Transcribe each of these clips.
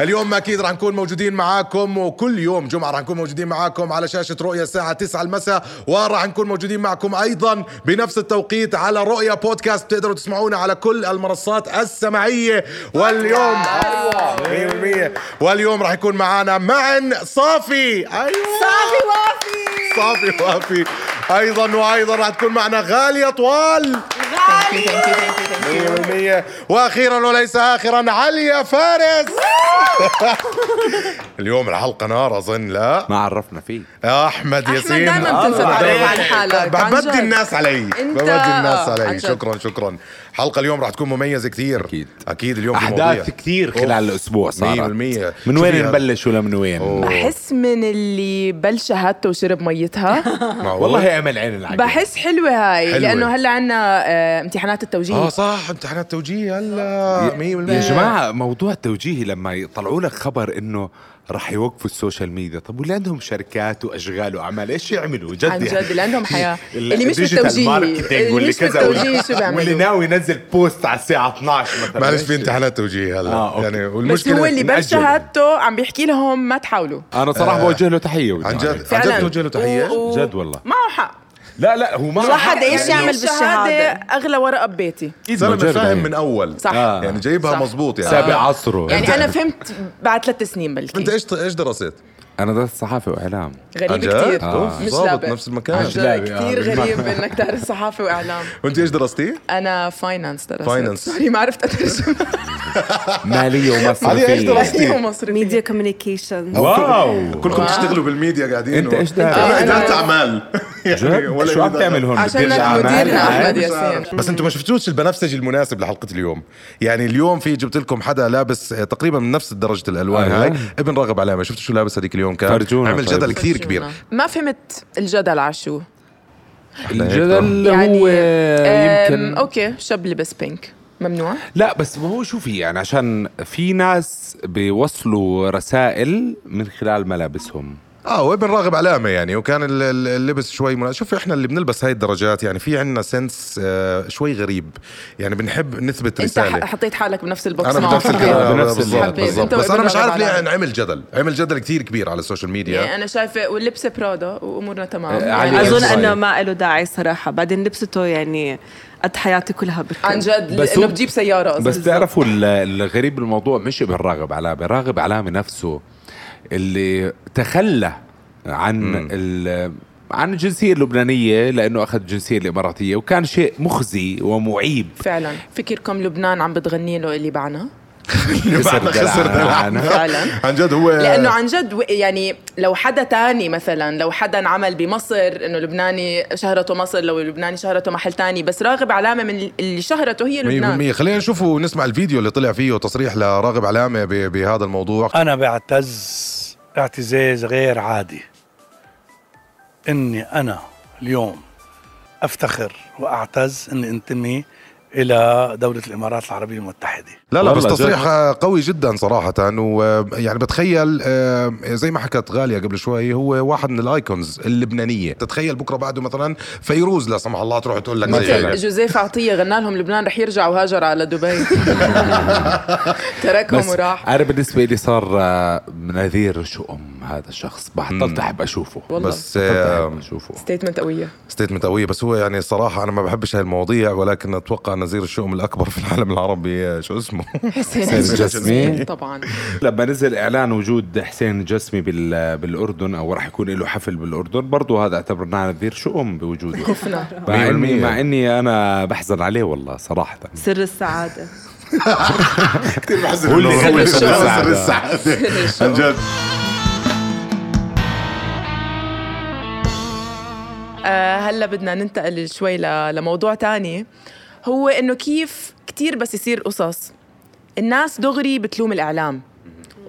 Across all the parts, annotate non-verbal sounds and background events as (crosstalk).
اليوم أكيد راح نكون موجودين معاكم وكل يوم جمعة راح نكون موجودين معاكم على شاشة رؤيا الساعة 9 المساء وراح نكون موجودين معكم أيضا بنفس التوقيت على رؤيا بودكاست بتقدروا تسمعونا على كل المنصات السمعية. واليوم أيوه 100% واليوم راح يكون معنا معا صافي. أيوه. صافي وافي. صافي وافي. أيضا وأيضا راح تكون معنا غالية طوال. غالي 100% وأخيرا وليس اخرا عليا فارس. (laughs) اليوم الحلقة نار أظن لا؟ ما عرفنا فيه. يا أحمد أحمد ياسين. دائما بتنسى تعرف عن حالك جد. الناس علي. ببدي الناس علي. شكرا شكرا. الحلقة اليوم راح تكون مميزة كثير أكيد. أكيد اليوم. أحداث كثير خلال الأسبوع صارت 100% من وين. نبلش ولا من وين أوه. بحس من اللي بل شهادته وشرب ميتها؟ (laughs) والله أمل عين العقل بحس حلوة هاي حلوة. لأنه هلأ عنا آه، امتحانات التوجيه آه صح امتحانات توجيه هلأ 100% يا جماعة موضوع التوجيهي لما يطلعوا لك خبر إنه راح يوقفوا ال social media. طب واللي عندهم شركات وأشغال وأعمال؟ إيش يعملوا؟ جد عن جد اللي عندهم حياة. ال- (laughs) اللي مش بالتوجيه. اللي واللي مش كذا بالتوجيه شو واللي بيعملوا؟ ناوي ينزل بوست على الساعة 12 مثلا. معلش في امتحانات توجيه هلا. آه،. يعني بس والمشكلة هو اللي نأجل. شهادته عم بيحكي لهم ما تحاولوا. أنا صراحة بوجه له تحية. عن جد؟ عليه. عن جد توجه له تحية؟ جد والله. معه حق. لا لا هو ما الواحد إيش يعني. يعمل الشهادة بالشهاده أغلى ورقة ببيتي. زلمه فاهم يعني. من أول. صح. آه. يعني جايبها. مزبوط يعني. سابع عصره. يعني أنا فهمت بعد ثلاث سنين بلكي. أنت إيش إيش درست؟ أنا درست صحافة وإعلام غريب؟ كثير أوف، مش ضابط نفس المكان. آه، كثير بالمرة. غريب إنك تعرف صحافة وإعلام (laughs) وأنت إيش درستي؟ أنا finance درست finance. sorry ما عرفت أترجم (laughs) مالية علي، إيش ومصرفيه درستي؟ ومصرفية media communication wow كلكم بتشتغلوا بالميديا قاعدين أنت إيش دارس؟ آه، أنا اداره اعمال؟ (laughs) ولا شو عم. تعمل هون؟ أعمال؟ مديرنا آه. أحمد ياسين. بس أنتم ما شفتوش البنفسجي المناسب لحلقة اليوم يعني اليوم في جبت لكم حدا لابس آه، تقريبا من نفس درجة الألوان. هاي ابن راغب علامه شفتوا شو لابس هذيك اليوم كان فرجونا عمل طيب. جدل كثير كبير. ما فهمت الجدل على شو. الجدل يعني هو يمكن okay شاب لبس pink ممنوع؟ لا بس ما هو شوفي يعني عشان في ناس بيوصلوا رسائل من خلال ملابسهم. آه وابن راغب علامة يعني وكان ال- ال- اللبس شوي مناسب شوف إحنا اللي بنلبس هاي الدرجات يعني في عندنا سنس آه شوي غريب. يعني بنحب نثبت أنت رسالة. حطيت حالك بنفس البوكس. أنا. بنفس بنفس بالضبط. أنت بس أنا مش عارف ليه علامة. عمل جدل. عمل جدل كثير كبير على السوشيال ميديا. يعني أنا شايفة واللبسه برادا وأمورنا تمام. آه، يعني أظن. إنه ما له داعي صراحة. بعدين لبسته يعني قد حياتي كلها بركن عن جد بس انه بتجيب سيارة قصدي. بس تعرفوا ال- الغريب بالموضوع مش ابن راغب علامة. راغب علامة نفسه اللي تخلى عن ال عن الجنسية اللبنانية لأنه أخذ الجنسية الإماراتية وكان شيء مخزي ومعيب. فعلا. فكركم لبنان عم بتغني له اللي بعنا (laughs) خسر دلعنا. فعلا. عن جد هو لأنه عن جد يعني لو حدا تاني مثلا لو حدا عمل بمصر إنه لبناني شهرته مصر لو لبناني شهرته محل تاني بس راغب علامة من اللي شهرته هي لبنان. 100% خلينا نشوف ونسمع الفيديو اللي طلع فيه تصريح لراغب علامة ب- بهذا الموضوع. أنا بعتز اعتزاز غير عادي. إني أنا اليوم أفتخر وأعتز إني أنتمي إلى دولة الإمارات العربية المتحدة. لا لا بس تصريح قوي جدا صراحة ويعني بتخيل آه، زي ما حكت غالية قبل شوي هو واحد من الأيكونز اللبنانية. تتخيل بكرة بعده مثلا فيروز لا سمح الله تروح تقول لك زي مثل. جوزيف عطية غنى لهم لبنان رح يرجع وهاجر على دبي. (laughs) تركهم بس وراح. أنا بالنسبة لي صار آه، نذير شؤم هذا الشخص. بطلت أحب أشوفه. والله. بس بطلت آه، أحب أشوفه. ستيتمنت قوية. ستيتمنت قوية بس هو يعني صراحة أنا ما بحبش هاي المواضيع ولكن أتوقع نذير الشؤم الأكبر في العالم العربي شو اسمه؟ (laughs) حسين الجسمي. طبعا. لما نزل إعلان وجود حسين الجسمي بال- بالأردن أو راح يكون له حفل بالأردن برضه هذا اعتبرناه نذير شؤم بوجوده. خفنا مع اني 100%. مع إني أنا بحزن عليه والله صراحة. سر السعادة. (laughs) كثير بحزن هو اللي خلى سر. السعادة. عن جد. آه هلا بدنا ننتقل شوي ل- لموضوع تاني. هو إنه كيف كتير بس يصير قصص. الناس دغري بتلوم الإعلام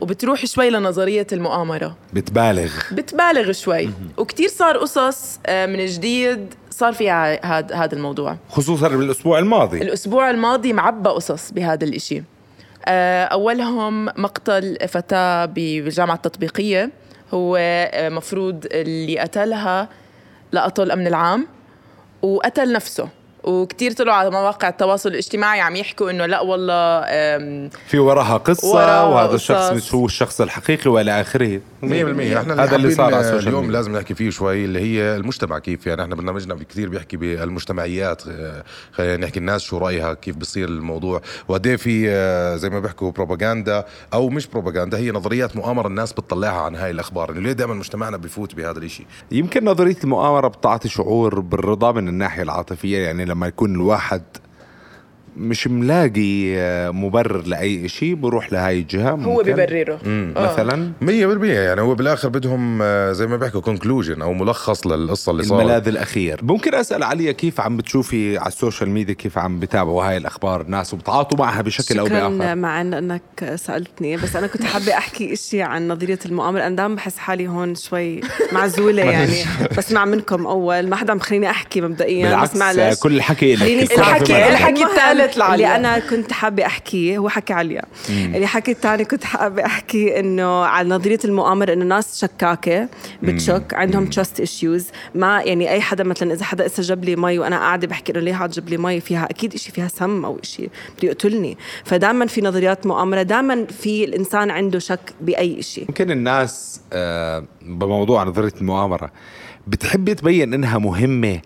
وبتروح شوي لنظرية المؤامرة. بتبالغ. بتبالغ شوي. وكتير صار قصص آه، من جديد صار فيها هذا هذا الموضوع. خصوصا بالاسبوع الماضي. الأسبوع الماضي معبى قصص بهذا الإشي. آه، أولهم مقتل فتاة بالجامعة التطبيقية. هو آه، مفروض اللي قتلها لقطه الأمن العام. وقتل نفسه. وكتير طلعوا على مواقع التواصل الاجتماعي عم يحكوا إنه لا والله في وراها قصة وراها وهذا قصص. الشخص مش هو الشخص الحقيقي وإلى آخره. 100% إحنا هذا اللي صار على السوشيال اليوم. لازم نحكي فيه شوي اللي هي المجتمع كيف يعني. إحنا برنامجنا كثير بيحكي بالمجتمعيات. آه، خلينا نحكي الناس شو رأيها كيف بصير الموضوع. وقد في آه، زي ما بيحكوا بروباغندا أو مش بروباغندا هي نظريات مؤامرة الناس بتطلعها عن هاي الأخبار. انه ليه دائما مجتمعنا بفوت بهذا الشيء يمكن نظرية المؤامرة بتعطي شعور بالرضا من الناحية العاطفية. يعني لما يكون الواحد مش ملاقي آه، مبرر لأي شيء بروح لهاي الجهة هو ممكن. ببرره. آه. مثلا؟ 100% يعني هو بالآخر بدهم آه، زي ما بيحكوا conclusion أو ملخص للقصة اللي صارت. الملاذ الأخير. ممكن أسأل عليا كيف عم بتشوفي على السوشيال ميديا كيف عم بتابعوا هاي الأخبار؟ الناس وبتعاطوا معها بشكل أو بآخر. مع إنك سألتني بس أنا كنت حابة أحكي إشي عن نظرية المؤامرة. أنا دائما بحس حالي هون شوي معزولة (laughs) يعني. بسمع منكم أول ما حدا مخليني أحكي مبدئيا بالعكس بس معلش. كل الحكي لك. الحكي-. الحكي المهم الثالث لعليا. اللي أنا كنت حابة أحكيه هو حكي عليا. اللي حكي الثاني كنت حابة أحكي إنه على نظرية المؤامرة إنه ناس شكاكة بتشك عندهم trust issues ما يعني أي حدا مثلا إذا حدا إسا جاب لي مي وأنا قاعدة بحكي إنه ليه جاب لي مي فيها أكيد شيء فيها سم أو شيء بده يقتلني. فدائما في نظريات مؤامرة دائما في الإنسان عنده شك بأي شيء يمكن الناس آه، بموضوع نظرية المؤامرة بتحب تبين إنها مهمة؟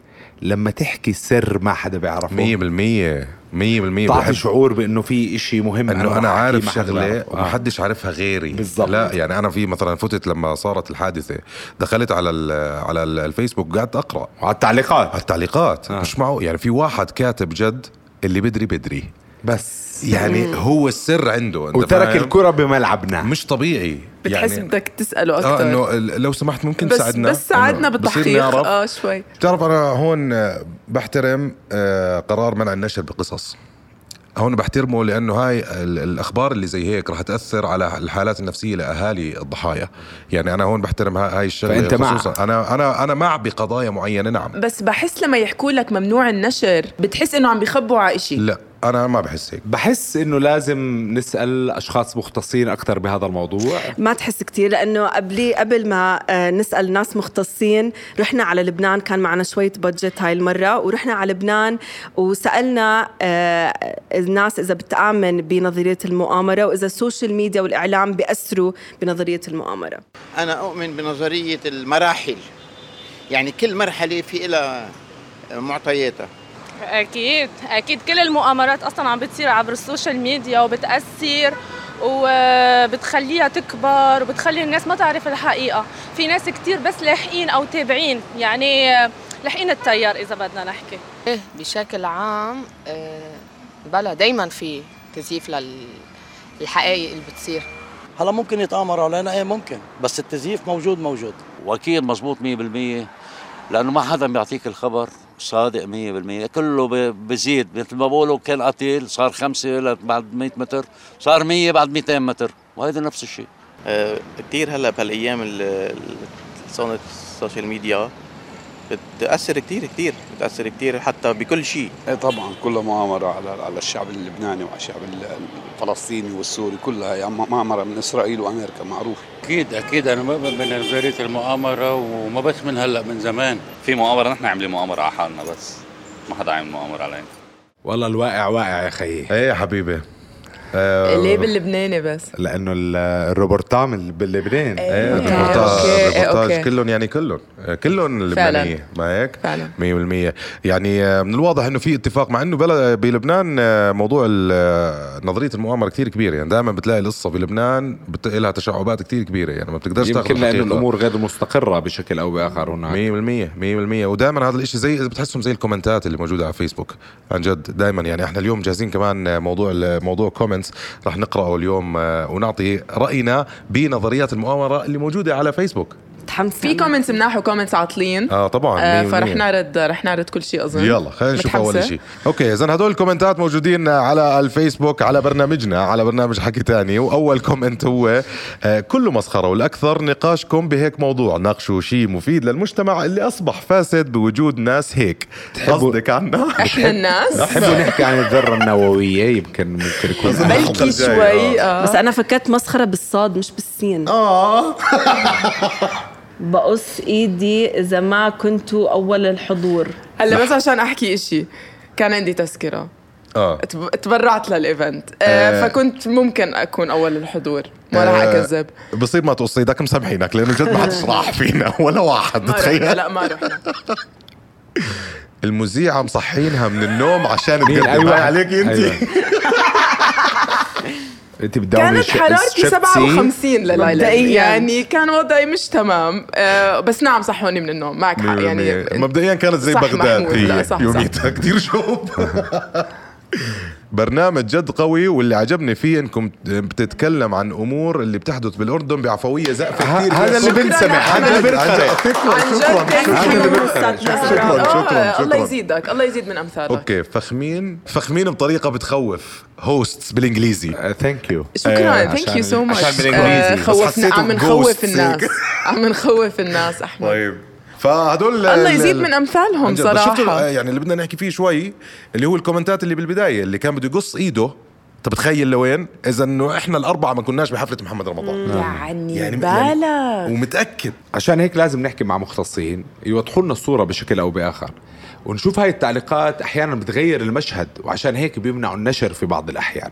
لما تحكي سر ما حدا بيعرفه. 100% 100% تعطي بحب شعور بأنه في إشي مهم. إنه أنا أحكيه عارف شغلة. آه. ومحدش عارفها غيري. بالضبط. لا يعني أنا في مثلا فتت لما صارت الحادثة دخلت على ال على ال- الفيسبوك قعدت أقرأ. وعلى التعليقات. على التعليقات. آه. مش معه يعني في واحد كاتب جد اللي بدري بدري. بس. يعني هو السر عنده أنت وترك؟ الكرة بملعبنا. مش طبيعي. بتحس يعني بدك تسأله آه أكثر إنه ال- لو سمحت ممكن بس تساعدنا. بس ساعدنا بالتحقيق. آه شوي. بتعرف أنا هون بحترم آه، قرار منع النشر بقصص. هون بحترمه لأنه هاي ال- الأخبار اللي زي هيك رح تأثر على الحالات النفسية لأهالي الضحايا. يعني أنا هون بحترم ها- هاي الشغلة فأنت مع. خصوصا. أنا أنا أنا مع بقضايا معينة نعم. بس بحس لما يحكوا لك ممنوع النشر بتحس إنه عم بيخبوا على شيء لا. أنا ما بحس هيك. بحس إنه لازم نسأل أشخاص مختصين أكثر بهذا الموضوع. ما تحس كتير لأنه قبل قبل ما آه، نسأل ناس مختصين رحنا على لبنان كان معنا شوية بادجت هاي المرة ورحنا على لبنان وسألنا آه، الناس إذا بتآمن بنظرية المؤامرة وإذا السوشيال ميديا والإعلام بيأثروا بنظرية المؤامرة. أنا أؤمن بنظرية المراحل. يعني كل مرحلة في لها معطياتها. أكيد. أكيد كل المؤامرات أصلا عم بتصير عبر السوشيال ميديا وبتأثر وبتخليها تكبر وبتخلي الناس ما تعرف الحقيقة. في ناس كتير بس لاحقين أو تابعين. يعني لاحقين التيار إذا بدنا نحكي. إيه بشكل عام آه، بلا دايما في تزييف للحقائق اللي بتصير. هلا ممكن يتآمروا علينا إيه ممكن. بس التزييف موجود موجود. وأكيد مزبوط 100% لأنه ما حدا بيعطيك الخبر. صادق 100% كله بزيد. مثل ما بقولوا كان قتيل صار خمسة بعد 100 متر صار 100 بعد 200 متر. وهذا نفس الشيء. آه، كتير هلأ بهالأيام ال- ال- صارت السوشيال ميديا بتأثر كتير كتير بتأثر كتير حتى بكل شيء. إيه طبعا كلها مؤامرة على على الشعب اللبناني وعلى الشعب الفلسطيني والسوري كلها يعني مؤامرة من إسرائيل وأمريكا معروف. أكيد أكيد. أنا بؤمن بنظريه المؤامرة وما بس من هلأ من زمان. في مؤامرة نحن عاملين مؤامرة على حالنا بس. ما حدا عامل مؤامرة علينا. والله الواقع واقع يا خيي إيه يا حبيبي؟ آه، ليه باللبناني بس؟ لأنه ال- الروبورتام اللي باللبنان إيه. إيه، ال reportage okay، ال reportage okay. كلهم يعني كلهم آه، كلهم لبنانيه ما هيك؟ فعلا. 100% يعني آه، من الواضح إنه في اتفاق مع إنه بلد بلبنان آه، موضوع آه، نظرية المؤامرة كثير كبيرة. يعني دائما بتلاقي القصة بلبنان بت... لها تشعبات كثير كبيرة. يعني ما بتقدرش تاخذ يمكن لأنه. الأمور غير مستقرة بشكل أو بآخر هناك. 100% 100% ودائما هذا الإشي زي بتحسهم زي الكومنتات اللي موجودة على فيسبوك. عن جد دائما. يعني إحنا اليوم جاهزين كمان موضوع موضوع comments رح نقرأه اليوم آه، ونعطي رأينا بنظريات المؤامرة اللي موجودة على فيسبوك متحمسة في comments مناح و comments عاطلين. آه طبعا آه فرح. نعرض رح نعرض كل شيء أظن. يلا خلينا نشوف؟ أول شيء okay اذا هدول الكومنتات موجودين على الفيسبوك على برنامجنا على برنامج حكي تاني. وأول comment هو آه، كله مسخرة والأكثر نقاشكم بهيك موضوع. ناقشوا شيء مفيد للمجتمع اللي أصبح فاسد بوجود ناس هيك. قصدك عنا؟ (laughs) إحنا الناس؟ نحب نحكي عن الذرة النووية؟ يمكن ممكن يكون بلكي شوي آه. بس أنا فكرت مسخرة بالصاد مش بالسين آه. (laughs) بقص إيدي إذا ما كنتوا أول الحضور. هلا بس عشان أحكي إشي كان عندي تذكرة. آه. تب- تبرعت للإيفنت. آه. آه. فكنت ممكن أكون أول الحضور ما راح آه، أكذب. بصير ما تقص إيدك مسامحينك لأنه جد ما حدش راح فينا ولا واحد تخيل. لا ما رحنا. المذيعة مصحينها من النوم عشان؟ تقدم أيوة. عليك أنت. أيوة. (laughs) انت بتداومي كانت حرارتي شيب 57 سي؟ لليلة مبدئياً. يعني كان وضعي مش تمام. آه بس نعم صحوني من النوم. معك حق يعني مبدئيا كانت زي صح بغداد هي. يوميتها. كثير شوب. (laughs) برنامج جد قوي واللي عجبني فيه إنكم بتتكلم عن أمور اللي بتحدث بالأردن بعفوية زقفه كثير هذا اللي بنسمع، هذا اللي جد- عن جد. بنقرأ. شكرا شكرا. شكرا شكرا شكراً. شكرا الله يزيدك الله يزيد من أمثالك. okay فخمين فخمين بطريقة بتخوف. hosts بالإنجليزي. thank you شكرا thank you so much عشان بالإنجليزي. بس خوفنا عم نخوف الناس. عم نخوف الناس أحمد. طيب. فهدول الله ال- يزيد من أمثالهم صراحة. يعني اللي بدنا نحكي فيه شوي اللي هو الكومنتات اللي بالبداية اللي كان بده يقص إيده. انت بتخيل لوين؟ إذا إنه إحنا الأربعة ما كناش بحفلة محمد رمضان. يعني يعني- بالك ومتأكد. عشان هيك لازم نحكي مع مختصين يوضحوا لنا الصورة بشكل أو بآخر. ونشوف هاي التعليقات أحيانا بتغير المشهد وعشان هيك بيمنعوا النشر في بعض الأحيان.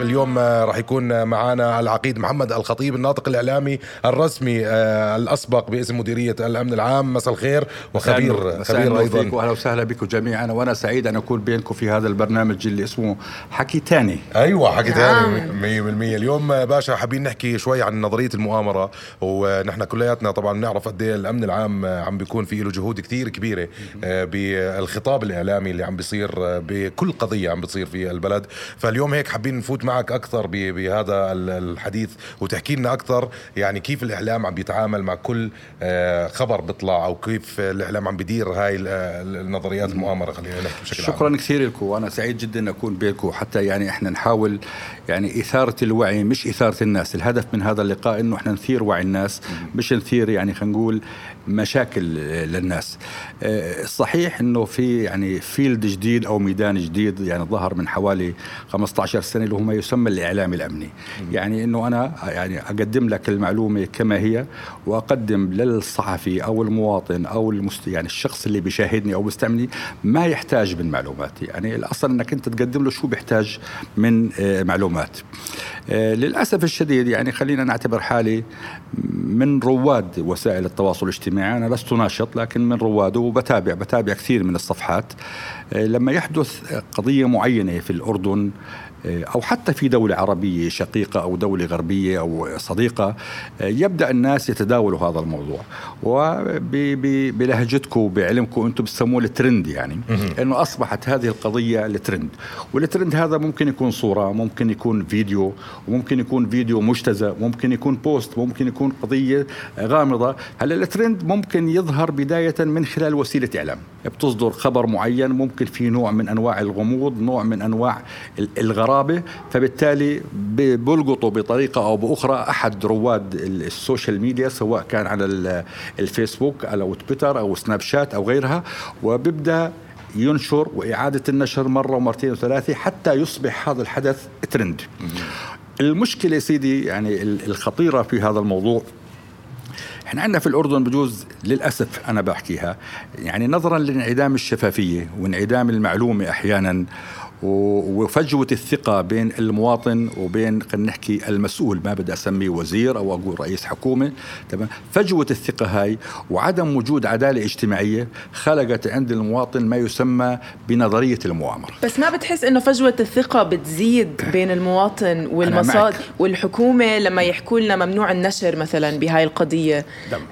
اليوم آه، راح يكون آه، معنا العقيد محمد الخطيب الناطق الإعلامي الرسمي آه، الأسبق باسم مديرية الأمن العام. مساء الخير وخبير خبير أيضا. واهلا وسهلا بكم جميعا. وأنا سعيد أن أكون بينكم في هذا البرنامج اللي اسمه حكي تاني. أيوه حكي نعم. ثاني 100% اليوم آه، باشا حابين نحكي شوي عن نظرية المؤامرة. ونحن كلياتنا طبعا بنعرف قد إيه الأمن العام عم بيكون في له جهود كثير كبيرة بالخطاب الإعلامي اللي عم بيصير بكل قضية عم بتصير في البلد. فاليوم هيك حابين نفوت معك أكثر بهذا ال- الحديث وتحكي لنا أكثر يعني كيف الإعلام عم بيتعامل مع كل آه، خبر بيطلع أو كيف الإعلام عم بيدير هاي ال- النظريات المؤامرة خلينا نحكي بشكل عام. شكرا كثير لكم. وأنا سعيد جدا أكون بينكم حتى يعني إحنا نحاول يعني إثارة الوعي مش إثارة الناس. الهدف من هذا اللقاء إنه إحنا نثير وعي الناس مش نثير يعني خلينا نقول مشاكل للناس. آه، الصحيح إنه في يعني فيلد جديد أو ميدان جديد يعني ظهر من حوالي 15 سنة اللي هو ما يسمى الاعلام الأمني. يعني إنه أنا يعني أقدم لك المعلومة كما هي وأقدم للصحفي أو المواطن أو المست... يعني الشخص اللي بيشاهدني أو بيستعملني ما يحتاج من معلومات يعني الأصل إنك أنت تقدم له شو بيحتاج من آه، معلومات آه، للأسف الشديد يعني خلينا نعتبر حالي من رواد وسائل التواصل الاجتماعي. أنا لست ناشط لكن من رواده وبتابع بتابع كثير من الصفحات. آه، لما يحدث قضية معينة في الأردن أو حتى في دولة عربية شقيقة أو دولة غربية أو صديقة يبدأ الناس يتداولوا هذا الموضوع. وبلهجتكم وبعلمكم أنتم بتسموه الترند يعني. إنه أصبحت هذه القضية ال trend. وال trend هذا ممكن يكون صورة ممكن يكون فيديو وممكن يكون فيديو مجتزأ ممكن يكون post ممكن يكون قضية غامضة. هلا الترند ممكن يظهر بداية من خلال وسيلة إعلام. بتصدر خبر معين ممكن في نوع من أنواع الغموض نوع من أنواع ال- الغرابة. فبالتالي ب- بلقطوا بطريقة أو بأخرى أحد رواد ال- السوشيال ميديا سواء كان على ال- الفيسبوك أو تويتر أو سناب شات أو غيرها. وبيبدأ ينشر وإعادة النشر مرة ومرتين وثلاثة حتى يصبح هذا الحدث ترند. المشكلة يا سيدي يعني ال- الخطيرة في هذا الموضوع إحنا عندنا في الأردن بجوز للأسف أنا بحكيها يعني نظرا لانعدام الشفافية وانعدام المعلومة أحيانا وفجوة الثقة بين المواطن وبين خلينا نحكي المسؤول ما بدي أسميه وزير أو أقول رئيس حكومة تمام؟ فجوة الثقة هاي وعدم وجود عدالة اجتماعية خلقت عند المواطن ما يسمى بنظرية المؤامرة. بس ما بتحس إنه فجوة الثقة بتزيد (laughs) بين المواطن والمصادر معك. والحكومة لما يحكوا لنا ممنوع النشر مثلا بهاي القضية؟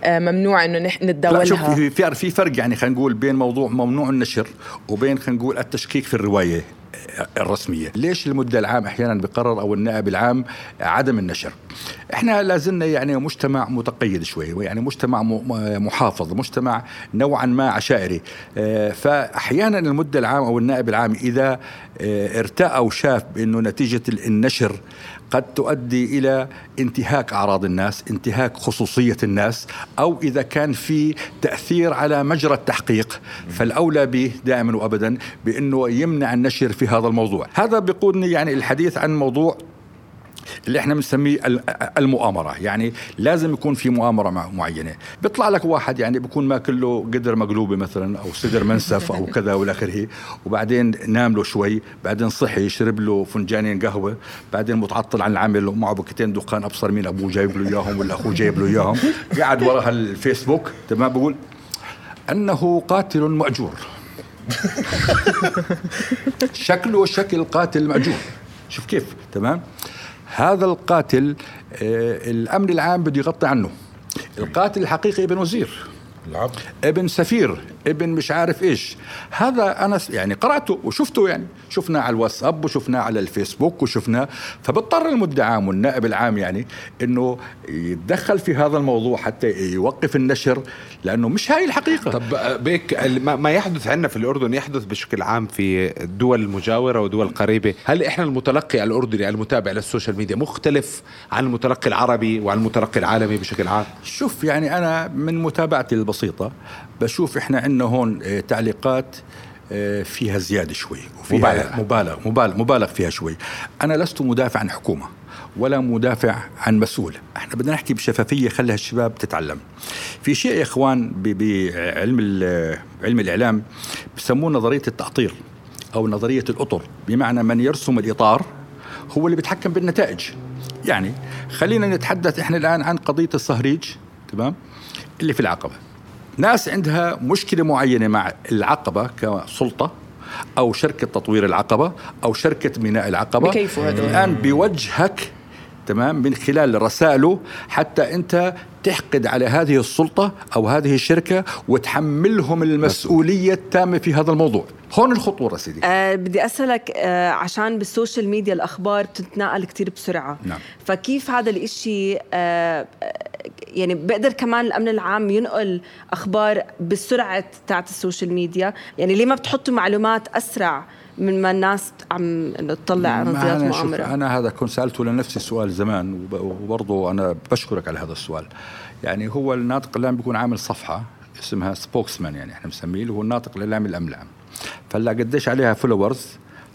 آه ممنوع إنه نح- لا شوف نتداولها في في في فرق يعني خلينا نقول بين موضوع ممنوع النشر وبين خلينا نقول التشكيك في الرواية. الرسمية. ليش المدة العام أحيانا بقرر أو النائب العام عدم النشر؟ إحنا لازلنا يعني مجتمع متقيد شوي يعني مجتمع محافظ مجتمع نوعا ما عشائري. آه، فأحيانا المدة العام أو النائب العام إذا آه، ارتأى أو شاف بأنه نتيجة النشر قد تؤدي إلى انتهاك أعراض الناس، انتهاك خصوصية الناس، أو إذا كان في تأثير على مجرى التحقيق، فالأولى به دائما وابدا بأنه يمنع النشر في هذا الموضوع، هذا بيقودني يعني الحديث عن موضوع اللي إحنا بنسميه ال- المؤامرة. يعني لازم يكون في مؤامرة مع- معينة. بيطلع لك واحد يعني بيكون ماكل له قدر مقلوبة مثلا أو صدر منسف أو كذا والى آخره. وبعدين نام له شوي بعدين صحي شرب له فنجانين قهوة بعدين متعطل عن العمل ومعه بكتين دخان أبصر مين أبوه جايب له إياهم ولا أخوه جايب له إياهم. قاعد ورا الفيسبوك تمام بقول؟ أنه قاتل مأجور. شكله شكل قاتل مأجور. شوف كيف. تمام؟ هذا القاتل آه الأمن العام بده يغطي عنه. القاتل الحقيقي ابن وزير. ابن سفير ابن مش عارف إيش. هذا أنا يعني قرأته وشفته يعني. شفناه على الواتساب وشفناه على الفيسبوك وشفناه. فبضطر المدعي عام والنائب العام يعني إنه يتدخل في هذا الموضوع حتى يوقف النشر لأنه مش هاي الحقيقة. طب بيك ما ما يحدث عندنا في الأردن يحدث بشكل عام في الدول المجاوره ودول قريبة، هل إحنا المتلقي الأردني المتابع للسوشيال ميديا مختلف عن المتلقي العربي وعن المتلقي العالمي بشكل عام؟ شوف يعني أنا من متابعتي البسيطه بشوف إحنا عندنا هون آه، تعليقات آه، فيها زيادة شوي وفيها مبالغة. مبالغ مبالغ مبالغ فيها شوي. أنا لست مدافع عن حكومة ولا مدافع عن مسؤول. إحنا بدنا نحكي بشفافية خلي هالشباب تتعلم. في شيء يا إخوان بعلم علم الإعلام بسموه نظرية التاطير أو نظرية الأطر. بمعنى من يرسم الإطار هو اللي بيتحكم بالنتائج. يعني خلينا نتحدث إحنا الآن عن قضية الصهريج تمام اللي في العقبة. ناس عندها مشكلة معينة مع العقبة كسلطة أو شركة تطوير العقبة أو شركة ميناء بكيفوا هدول. الآن بوجهك تمام من خلال رسائله حتى أنت تحقد على هذه السلطة أو هذه الشركة وتحملهم المسؤولية التامة في هذا الموضوع هون الخطورة سيدي. أه بدي أسألك أه عشان بال social media الأخبار بتتنقل كتير بسرعة. نعم. فكيف هذا الإشي أه يعني بقدر كمان الأمن العام ينقل أخبار بالسرعه تاعت ال social media؟ يعني ليه ما بتحطوا معلومات أسرع من ما الناس عم تطلع نظريات مؤامرة؟ أنا هذا كنت سألته لنفسي السؤال زمان وب- وبرضه أنا بشكرك على هذا السؤال. يعني هو الناطق الإعلامي بيكون عامل صفحة اسمها spokesman يعني إحنا بنسميه اللي هو الناطق الإعلامي الأمن فلا قديش عليها followers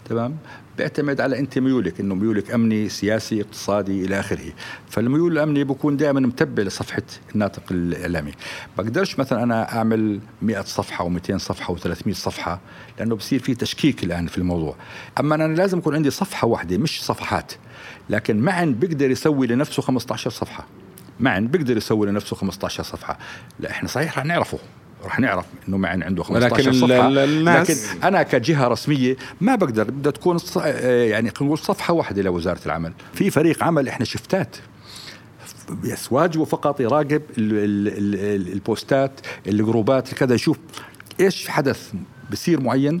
تمام؟ بيعتمد على أنت ميولك إنه ميولك أمني سياسي اقتصادي إلى آخره. فالميول الأمني بكون دائما متبع لصفحة الناطق الإعلامي. بقدرش مثلا أنا أعمل 100 صفحة و200 صفحة و300 صفحة لأنه بصير في تشكيك الآن في الموضوع. أما أنا لازم يكون عندي صفحة واحدة مش صفحات. لكن معا بيقدر يسوي لنفسه 15 صفحة. معا بيقدر يسوي لنفسه 15 صفحة. لا إحنا صحيح رح نعرفه. رح نعرف إنه معن عنده 15 ولكن ال- صفحة. الناس- لكن أنا كجهة رسمية ما بقدر بدها تكون يعني نقول صفحة واحدة لوزارة العمل. في فريق عمل إحنا شفتات. بس واجبه فقط يراقب ال ال ال البوستات الجروبات كذا يشوف إيش حدث. بصير معين.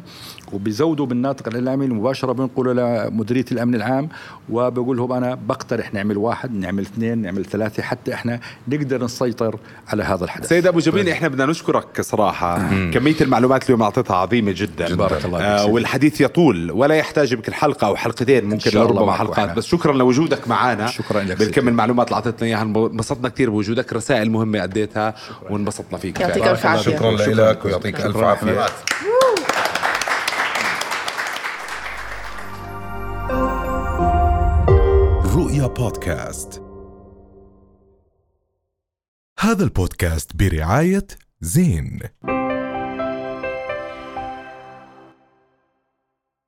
وبيزودوا بالناطق الاعلامي مباشرة بنقولوا لمديريه الأمن العام وبقول لهم أنا بقترح نعمل واحد نعمل اثنين نعمل ثلاثة حتى إحنا نقدر نسيطر على هذا الحدث. سيد أبو جبين إحنا بدنا نشكرك صراحة. كمية المعلومات اللي أعطيتها عظيمة جدا. بارك الله فيك آه. والحديث يطول ولا يحتاج يمكن حلقة أو حلقتين ممكن ربما حلقات. بس شكرا لوجودك معنا شكرا لك بالكم المعلومات اللي أعطيتنا إياها انبسطنا كثير بوجودك رسائل مهمة اديتها وانبسطنا فيك. يعطيك ألف عافية. شكرا لك ويعطيك ألف عافية. بودكاست. هذا البودكاست برعاية زين.